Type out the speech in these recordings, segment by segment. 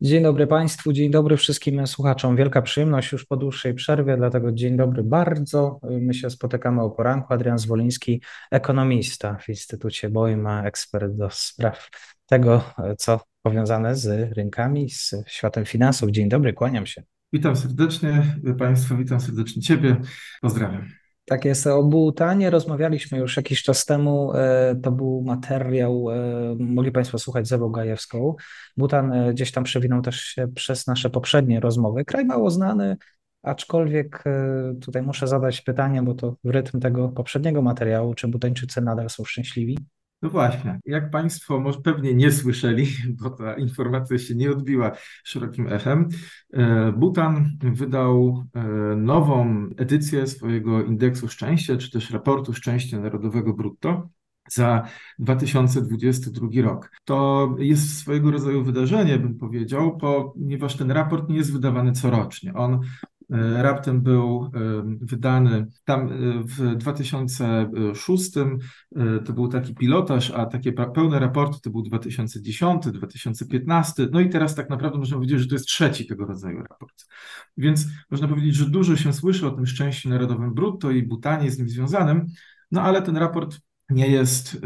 Dzień dobry Państwu, dzień dobry wszystkim słuchaczom. Wielka przyjemność już po dłuższej przerwie, dlatego dzień dobry bardzo. My się spotykamy o poranku. Adrian Zwoliński, ekonomista w Instytucie Boima, ekspert do spraw tego, co powiązane z rynkami, z światem finansów. Dzień dobry, kłaniam się. Witam serdecznie Państwa, witam serdecznie Ciebie. Pozdrawiam. Tak jest. O Butanie rozmawialiśmy już jakiś czas temu. E, to był materiał, e, mogli Państwo słuchać z Ewą Gajewską. Butan e, gdzieś tam przewinął też się przez nasze poprzednie rozmowy. Kraj mało znany, aczkolwiek tutaj muszę zadać pytanie, bo to w rytm tego poprzedniego materiału, czy Butańczycy nadal są szczęśliwi? No właśnie, jak Państwo może pewnie nie słyszeli, bo ta informacja się nie odbiła szerokim echem, e, Butan wydał e, nową edycję swojego indeksu szczęścia, czy też raportu szczęścia narodowego brutto za 2022 rok. To jest swojego rodzaju wydarzenie, bym powiedział, ponieważ ten raport nie jest wydawany corocznie. On raptem był e, wydany tam e, w 2006, to był taki pilotaż, a takie pełne raporty to był 2010, 2015, no i teraz tak naprawdę można powiedzieć, że to jest trzeci tego rodzaju raport. Więc można powiedzieć, że dużo się słyszy o tym szczęściu narodowym brutto i Butanie z nim związanym, no ale ten raport nie jest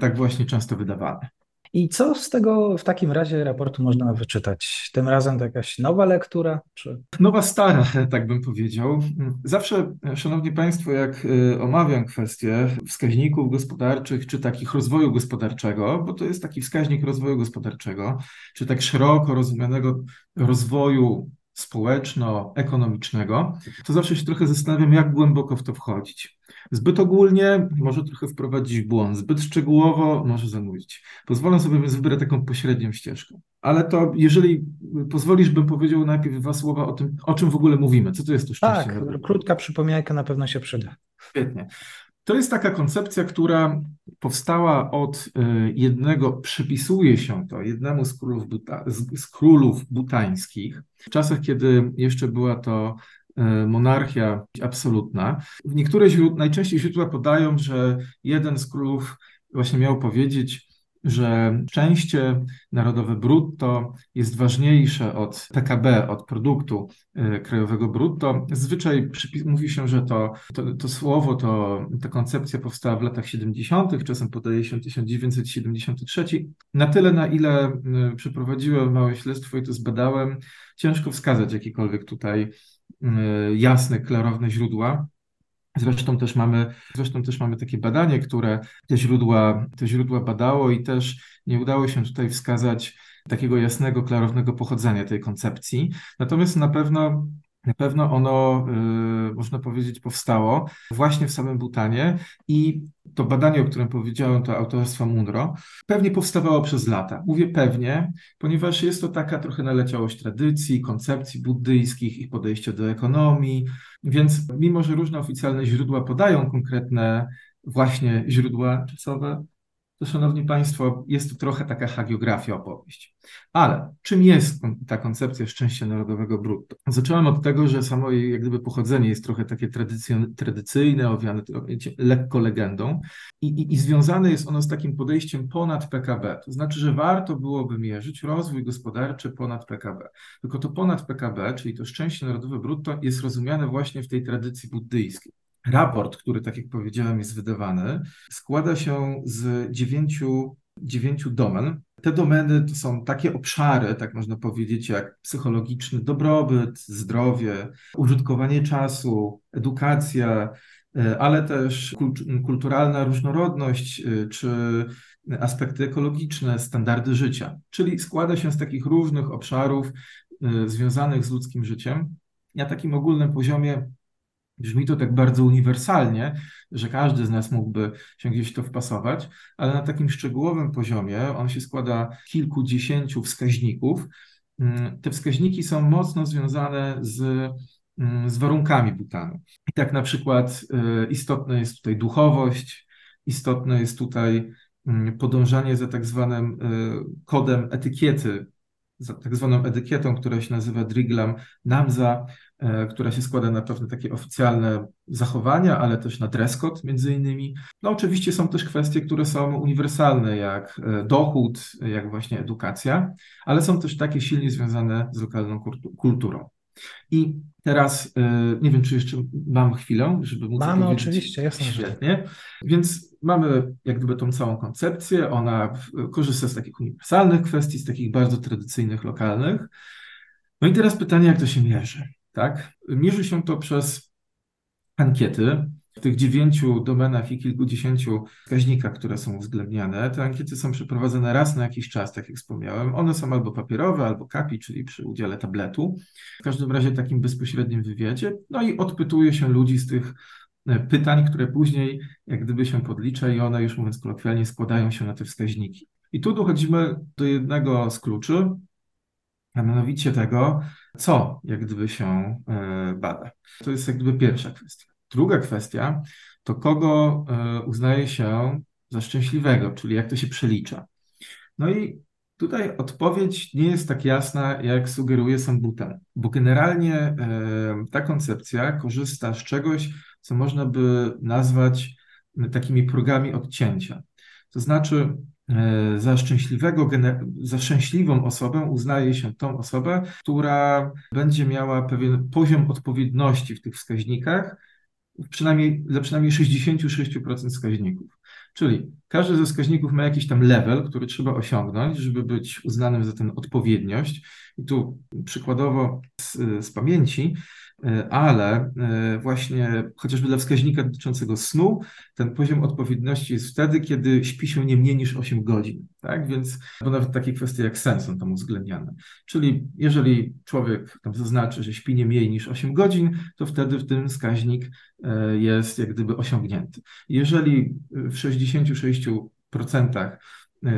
tak właśnie często wydawany. I co z tego w takim razie raportu można wyczytać? Tym razem to jakaś nowa lektura? Czy... Nowa, stara, tak bym powiedział. Zawsze, Szanowni Państwo, jak y, omawiam kwestie wskaźników gospodarczych, czy takich rozwoju gospodarczego, bo to jest taki wskaźnik rozwoju gospodarczego, czy tak szeroko rozumianego rozwoju społeczno-ekonomicznego, to zawsze się trochę zastanawiam, jak głęboko w to wchodzić. Zbyt ogólnie może trochę wprowadzić w błąd, zbyt szczegółowo może zanudzić. Pozwolę sobie więc wybrać taką pośrednią ścieżkę. Ale to, jeżeli pozwolisz, bym powiedział najpierw dwa słowa o tym, o czym w ogóle mówimy. Co to jest to szczęście? Tak, krótka przypomniałka na pewno się przyda. Świetnie. To jest taka koncepcja, która powstała od y, jednego, przypisuje się to jednemu z królów, buta, z, z królów butańskich, w czasach, kiedy jeszcze była to y, monarchia absolutna. Niektóre źródła, najczęściej źródła podają, że jeden z królów właśnie miał powiedzieć, że szczęście narodowe brutto jest ważniejsze od PKB, od produktu y, krajowego brutto. Zwyczaj mówi się, że to, to, to, słowo, to, ta koncepcja powstała w latach 70., czasem podaje się 1973. Na tyle, na ile y, przeprowadziłem małe śledztwo i to zbadałem, ciężko wskazać jakiekolwiek tutaj y, jasne, klarowne źródła. Zresztą też mamy, zresztą też mamy takie badanie, które te źródła, te źródła badało i też nie udało się tutaj wskazać takiego jasnego, klarownego pochodzenia tej koncepcji. Natomiast na pewno na pewno ono, y, można powiedzieć, powstało właśnie w samym Butanie i to badanie, o którym powiedziałem, to autorstwa Munro, pewnie powstawało przez lata. Mówię pewnie, ponieważ jest to taka trochę naleciałość tradycji, koncepcji buddyjskich, ich podejścia do ekonomii, więc mimo, że różne oficjalne źródła podają konkretne właśnie źródła czasowe, to szanowni Państwo, jest to trochę taka hagiografia opowieść. Ale czym jest ta koncepcja szczęścia narodowego brutto? Zacząłem od tego, że samo jej jak gdyby pochodzenie jest trochę takie tradycyjne, owiane lekko legendą i, i, i związane jest ono z takim podejściem ponad PKB. To znaczy, że warto byłoby mierzyć rozwój gospodarczy ponad PKB. Tylko to ponad PKB, czyli to szczęście narodowe brutto jest rozumiane właśnie w tej tradycji buddyjskiej. Raport, który, tak jak powiedziałem, jest wydawany, składa się z dziewięciu, dziewięciu domen. Te domeny to są takie obszary, tak można powiedzieć, jak psychologiczny dobrobyt, zdrowie, użytkowanie czasu, edukacja, e, ale też kulturalna różnorodność e, czy aspekty ekologiczne, standardy życia. Czyli składa się z takich różnych obszarów e, związanych z ludzkim życiem. Na takim ogólnym poziomie Brzmi to tak bardzo uniwersalnie, że każdy z nas mógłby się gdzieś to wpasować, ale na takim szczegółowym poziomie on się składa kilkudziesięciu wskaźników. Mm, te wskaźniki są mocno związane z, mm, z warunkami Butanu. I tak na przykład y, istotna jest tutaj duchowość, istotne jest tutaj mm, podążanie za tak zwanym y, kodem etykiety za tak zwaną etykietą, która się nazywa Driglam Namza, która się składa na pewne takie oficjalne zachowania, ale też na dress code między innymi. No oczywiście są też kwestie, które są uniwersalne, jak e, dochód, jak właśnie edukacja, ale są też takie silnie związane z lokalną kulturą. I teraz e, nie wiem, czy jeszcze mam chwilę, żeby móc Mamy oczywiście, jasne. Świetnie. Więc mamy jak gdyby tą całą koncepcję, ona korzysta z takich uniwersalnych kwestii, z takich bardzo tradycyjnych, lokalnych. No i teraz pytanie, jak to się mierzy, tak? Mierzy się to przez ankiety, w tych dziewięciu domenach i kilkudziesięciu wskaźnikach, które są uwzględniane, te ankiety są przeprowadzane raz na jakiś czas, tak jak wspomniałem. One są albo papierowe, albo kapi, czyli przy udziale tabletu. W każdym razie takim bezpośrednim wywiadzie. No i odpytuje się ludzi z tych e, pytań, które później jak gdyby się podlicza i one już mówiąc kolokwialnie składają się na te wskaźniki. I tu dochodzimy do jednego z kluczy, a mianowicie tego, co jak gdyby się e, bada. To jest jak gdyby pierwsza kwestia. Druga kwestia to kogo e, uznaje się za szczęśliwego, czyli jak to się przelicza. No i tutaj odpowiedź nie jest tak jasna, jak sugeruje sam Butan, bo generalnie e, ta koncepcja korzysta z czegoś, co można by nazwać takimi progami odcięcia. To znaczy, za szczęśliwego, za szczęśliwą osobę uznaje się tą osobę, która będzie miała pewien poziom odpowiedności w tych wskaźnikach, przynajmniej, dla przynajmniej 66% wskaźników. Czyli każdy ze wskaźników ma jakiś tam level, który trzeba osiągnąć, żeby być uznanym za tę odpowiedniość. I tu przykładowo z, z pamięci E, ale e, właśnie chociażby dla wskaźnika dotyczącego snu, ten poziom odpowiedności jest wtedy, kiedy śpi się nie mniej niż 8 godzin, tak? Więc, bo nawet takie kwestie jak sen są tam uwzględniane. Czyli jeżeli człowiek tam zaznaczy, że śpi nie mniej niż 8 godzin, to wtedy w tym wskaźnik e, jest jak gdyby osiągnięty. Jeżeli w 66%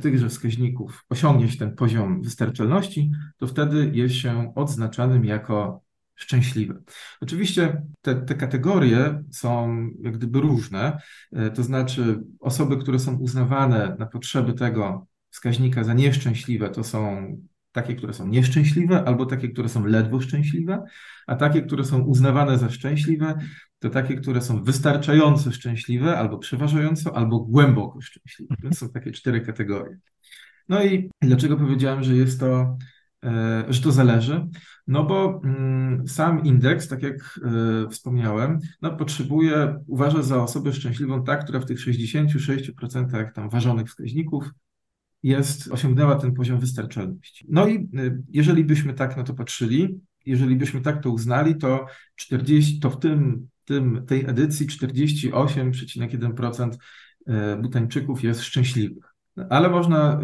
tychże wskaźników osiągnie się ten poziom wystarczalności, to wtedy jest się odznaczanym jako szczęśliwy. Oczywiście te, te kategorie są jak gdyby różne, e, to znaczy osoby, które są uznawane na potrzeby tego wskaźnika za nieszczęśliwe, to są takie, które są nieszczęśliwe, albo takie, które są ledwo szczęśliwe, a takie, które są uznawane za szczęśliwe, to takie, które są wystarczająco szczęśliwe, albo przeważająco, albo głęboko szczęśliwe. To są takie cztery kategorie. No i dlaczego powiedziałem, że jest to że to zależy? No bo mm, sam indeks, tak jak e, wspomniałem, no potrzebuje, uważa za osobę szczęśliwą ta, która w tych 66% tam ważonych wskaźników jest, osiągnęła ten poziom wystarczalności. No i e, jeżeli byśmy tak na to patrzyli, jeżeli byśmy tak to uznali, to 40, to w tym, tym tej edycji 48,1% Butańczyków jest szczęśliwych. Ale można,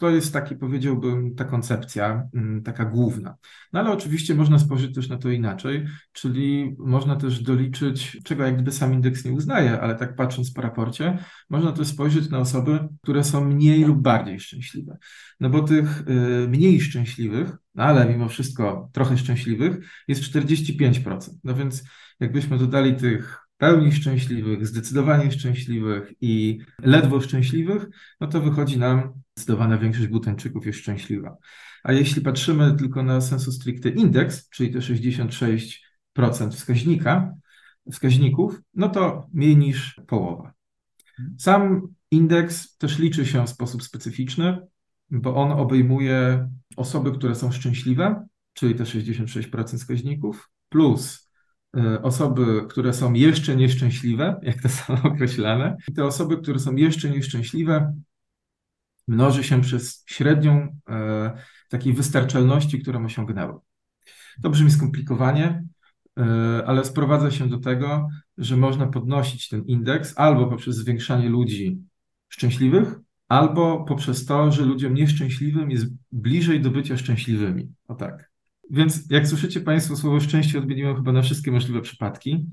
to jest taki, powiedziałbym, ta koncepcja, mm, taka główna. No ale oczywiście można spojrzeć też na to inaczej, czyli można też doliczyć, czego jak gdyby sam indeks nie uznaje, ale tak patrząc po raporcie, można też spojrzeć na osoby, które są mniej lub bardziej szczęśliwe. No bo tych y, mniej szczęśliwych, ale mimo wszystko trochę szczęśliwych, jest 45%. No więc jakbyśmy dodali tych pełni szczęśliwych, zdecydowanie szczęśliwych i ledwo szczęśliwych, no to wychodzi nam zdecydowana większość Butańczyków jest szczęśliwa. A jeśli patrzymy tylko na sensu stricte indeks, czyli te 66% wskaźnika, wskaźników, no to mniej niż połowa. Sam indeks też liczy się w sposób specyficzny, bo on obejmuje osoby, które są szczęśliwe, czyli te 66% wskaźników, plus osoby, które są jeszcze nieszczęśliwe, jak to są określane, i te osoby, które są jeszcze nieszczęśliwe, mnoży się przez średnią e, takiej wystarczalności, którą osiągnęły. To brzmi skomplikowanie, e, ale sprowadza się do tego, że można podnosić ten indeks albo poprzez zwiększanie ludzi szczęśliwych, albo poprzez to, że ludziom nieszczęśliwym jest bliżej do bycia szczęśliwymi. O tak. Więc jak słyszycie Państwo, słowo szczęście odmieniłem chyba na wszystkie możliwe przypadki.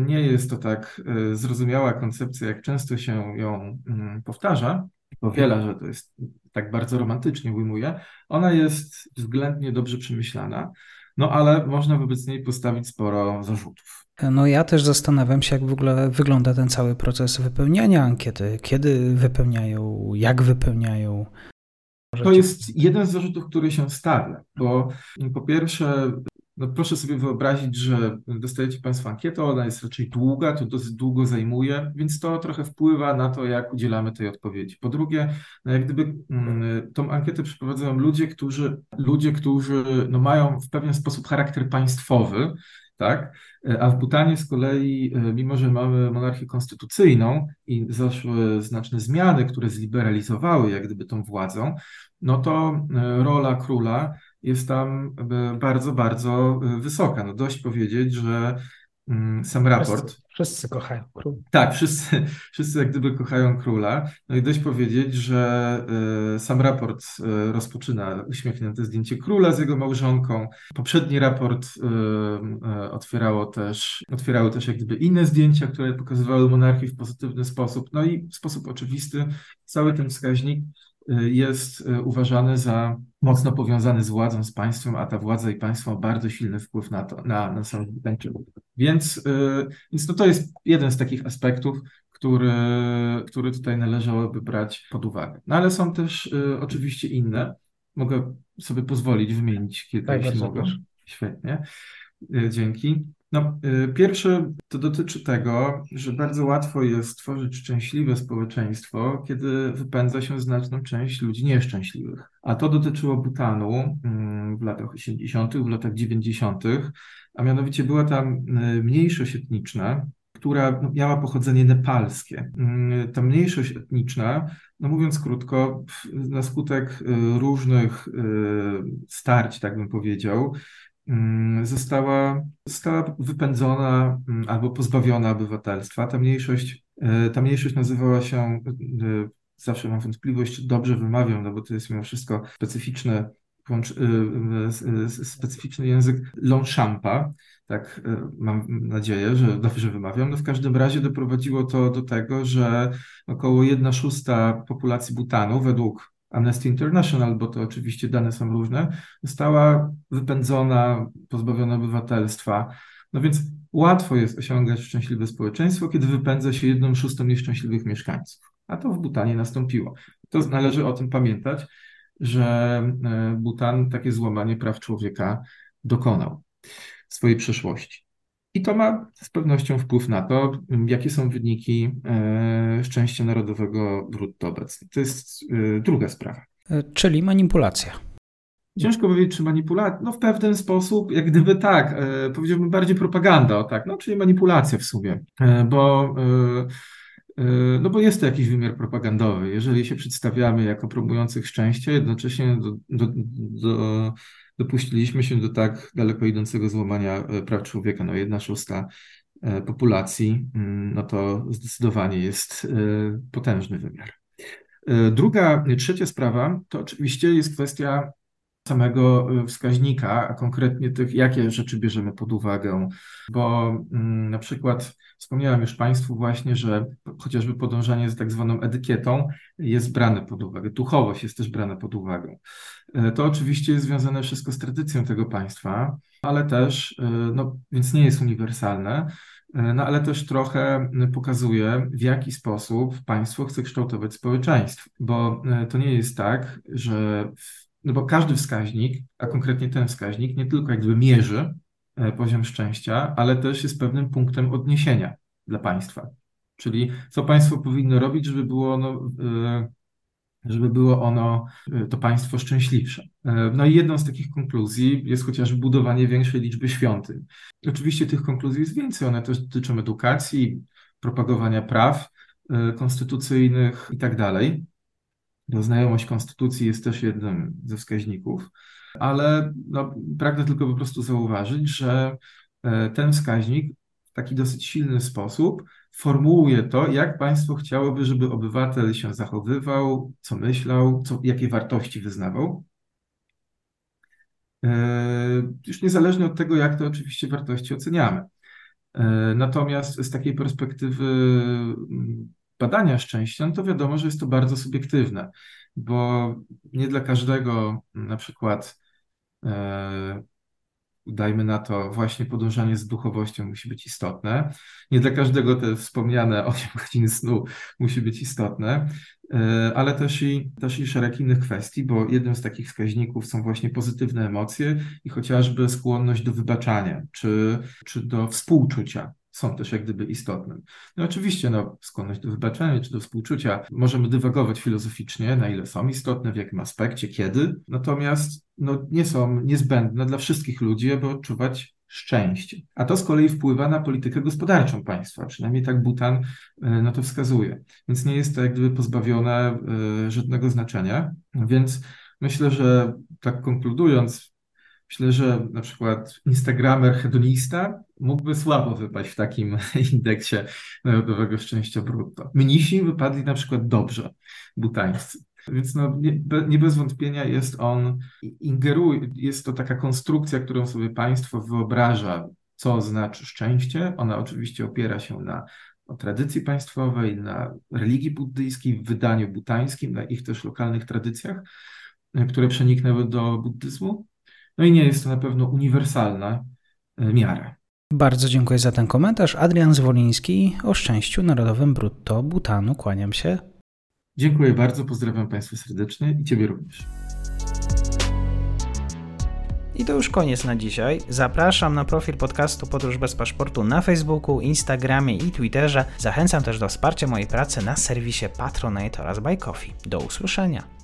Nie jest to tak zrozumiała koncepcja, jak często się ją mm, powtarza, powiela, że to jest tak bardzo romantycznie ujmuje. Ona jest względnie dobrze przemyślana, no ale można wobec niej postawić sporo zarzutów. No ja też zastanawiam się, jak w ogóle wygląda ten cały proces wypełniania ankiety. Kiedy wypełniają, jak wypełniają. To jest jeden z zarzutów, który się stawia, bo po pierwsze no proszę sobie wyobrazić, że dostajecie Państwo ankietę, ona jest raczej długa, to dosyć długo zajmuje, więc to trochę wpływa na to, jak udzielamy tej odpowiedzi. Po drugie, no jak gdyby mm, tą ankietę przeprowadzają ludzie, którzy, ludzie, którzy no mają w pewien sposób charakter państwowy, tak? A w Butanie z kolei, e, mimo że mamy monarchię konstytucyjną i zaszły znaczne zmiany, które zliberalizowały jak gdyby tą władzą, no to e, rola króla jest tam e, bardzo, bardzo e, wysoka. No dość powiedzieć, że mm, sam raport. Wszyscy, wszyscy kochają króla. Tak, wszyscy, wszyscy jak gdyby kochają króla. No i dość powiedzieć, że y, sam raport rozpoczyna uśmiechnięte zdjęcie króla z jego małżonką. Poprzedni raport otwierało też, otwierały też jak gdyby inne zdjęcia, które pokazywały monarchię w pozytywny sposób. No i w sposób oczywisty cały ten wskaźnik jest uważany za mocno powiązany z władzą, z państwem, a ta władza i państwo ma bardzo silny wpływ na to, na, na samą Więc, yy, więc no to jest jeden z takich aspektów, który, który tutaj należałoby brać pod uwagę. No ale są też oczywiście inne. Mogę sobie pozwolić wymienić kilka, tak, jeśli mogę. Świetnie. Yy, dzięki. No, y, pierwsze to dotyczy tego, że bardzo łatwo jest stworzyć szczęśliwe społeczeństwo, kiedy wypędza się znaczną część ludzi nieszczęśliwych. A to dotyczyło Butanu mm, w latach 80., w latach 90., a mianowicie była tam y, mniejszość etniczna, która no, miała pochodzenie nepalskie. Mm, ta mniejszość etniczna, no mówiąc krótko, na skutek y, różnych starć, tak bym powiedział, została, została wypędzona mm, albo pozbawiona obywatelstwa. Ta mniejszość, e, ta mniejszość nazywała się, e, zawsze mam wątpliwość, dobrze wymawiam, no bo to jest mimo wszystko specyficzny, e, specyficzny język Longchampa, tak mam nadzieję, że dobrze wymawiam. No w każdym razie doprowadziło to do tego, że około 1 szósta populacji Butanu według Amnesty International, bo to oczywiście dane są różne, została wypędzona, pozbawiona obywatelstwa. No więc łatwo jest osiągać szczęśliwe społeczeństwo, kiedy wypędza się jedną szóstą nieszczęśliwych mieszkańców. A to w Butanie nastąpiło. To należy o tym pamiętać, że e, Butan takie złamanie praw człowieka dokonał w swojej przeszłości. I to ma z pewnością wpływ na to, jakie są wyniki e, szczęścia narodowego brutto obecnie. To jest e, druga sprawa. E, czyli manipulacja. Ciężko powiedzieć, czy manipulacja, no w pewien sposób, jak gdyby tak, powiedziałbym bardziej propaganda, o tak, no czyli manipulacja w sumie, bo, no bo jest to jakiś wymiar propagandowy. Jeżeli się przedstawiamy jako promujących szczęście, jednocześnie do, do, do dopuściliśmy się do tak daleko idącego złamania e, praw człowieka. No jedna szósta e, populacji, mm, no to zdecydowanie jest e, potężny wymiar. Druga, trzecia sprawa to oczywiście jest kwestia samego wskaźnika, a konkretnie tych, jakie rzeczy bierzemy pod uwagę, bo mm, na przykład wspomniałem już Państwu właśnie, że chociażby podążanie za tak zwaną etykietą jest brane pod uwagę, duchowość jest też brana pod uwagę. E, to oczywiście jest związane wszystko z tradycją tego państwa, ale też, e, no więc nie jest uniwersalne, no ale też trochę pokazuje, w jaki sposób państwo chce kształtować społeczeństwo, bo to nie jest tak, że no bo każdy wskaźnik, a konkretnie ten wskaźnik, nie tylko jakby mierzy poziom szczęścia, ale też jest pewnym punktem odniesienia dla państwa. Czyli co państwo powinno robić, żeby było ono żeby było ono, y, to państwo szczęśliwsze. E, no i jedną z takich konkluzji jest chociażby budowanie większej liczby świątyń. Oczywiście tych konkluzji jest więcej, one też dotyczą edukacji, propagowania praw konstytucyjnych i tak dalej. Znajomość konstytucji jest też jednym ze wskaźników, ale no, pragnę tylko po prostu zauważyć, że e, ten wskaźnik w taki dosyć silny sposób formułuje to, jak państwo chciałoby, żeby obywatel się zachowywał, co myślał, co, jakie wartości wyznawał. E, już niezależnie od tego, jak to oczywiście wartości oceniamy. Natomiast z takiej perspektywy mm, badania szczęścia, no to wiadomo, że jest to bardzo subiektywne, bo nie dla każdego na przykład dajmy na to, właśnie podążanie z duchowością musi być istotne. Nie dla każdego te wspomniane 8 godzin snu musi być istotne, e, ale też i, też i szereg innych kwestii, bo jednym z takich wskaźników są właśnie pozytywne emocje i chociażby skłonność do wybaczania czy, czy do współczucia są też jak gdyby istotne. No oczywiście no, skłonność do wybaczenia czy do współczucia możemy dywagować filozoficznie, na ile są istotne, w jakim aspekcie, kiedy, natomiast no, nie są niezbędne dla wszystkich ludzi, aby odczuwać szczęście. A to z kolei wpływa na politykę gospodarczą państwa, przynajmniej tak Butan e, na to wskazuje. Więc nie jest to jak gdyby pozbawione e, żadnego znaczenia. Więc myślę, że tak konkludując, Myślę, że na przykład Instagramer hedonista mógłby słabo wypaść w takim indeksie narodowego szczęścia brutto. Mnisi wypadli na przykład dobrze, butańscy. Więc no, nie, nie, bez wątpienia jest on, ingeruje, jest to taka konstrukcja, którą sobie państwo wyobraża, co znaczy szczęście. Ona oczywiście opiera się na o tradycji państwowej, na religii buddyjskiej, w wydaniu butańskim, na ich też lokalnych tradycjach, które przeniknęły do buddyzmu. No i nie jest to na pewno uniwersalna e, miara. Bardzo dziękuję za ten komentarz. Adrian Zwoliński o szczęściu narodowym brutto Butanu. Kłaniam się. Dziękuję bardzo, pozdrawiam Państwa serdecznie i Ciebie również. I to już koniec na dzisiaj. Zapraszam na profil podcastu Podróż bez paszportu na Facebooku, Instagramie i Twitterze. Zachęcam też do wsparcia mojej pracy na serwisie Patronite oraz Buy Coffee. Do usłyszenia.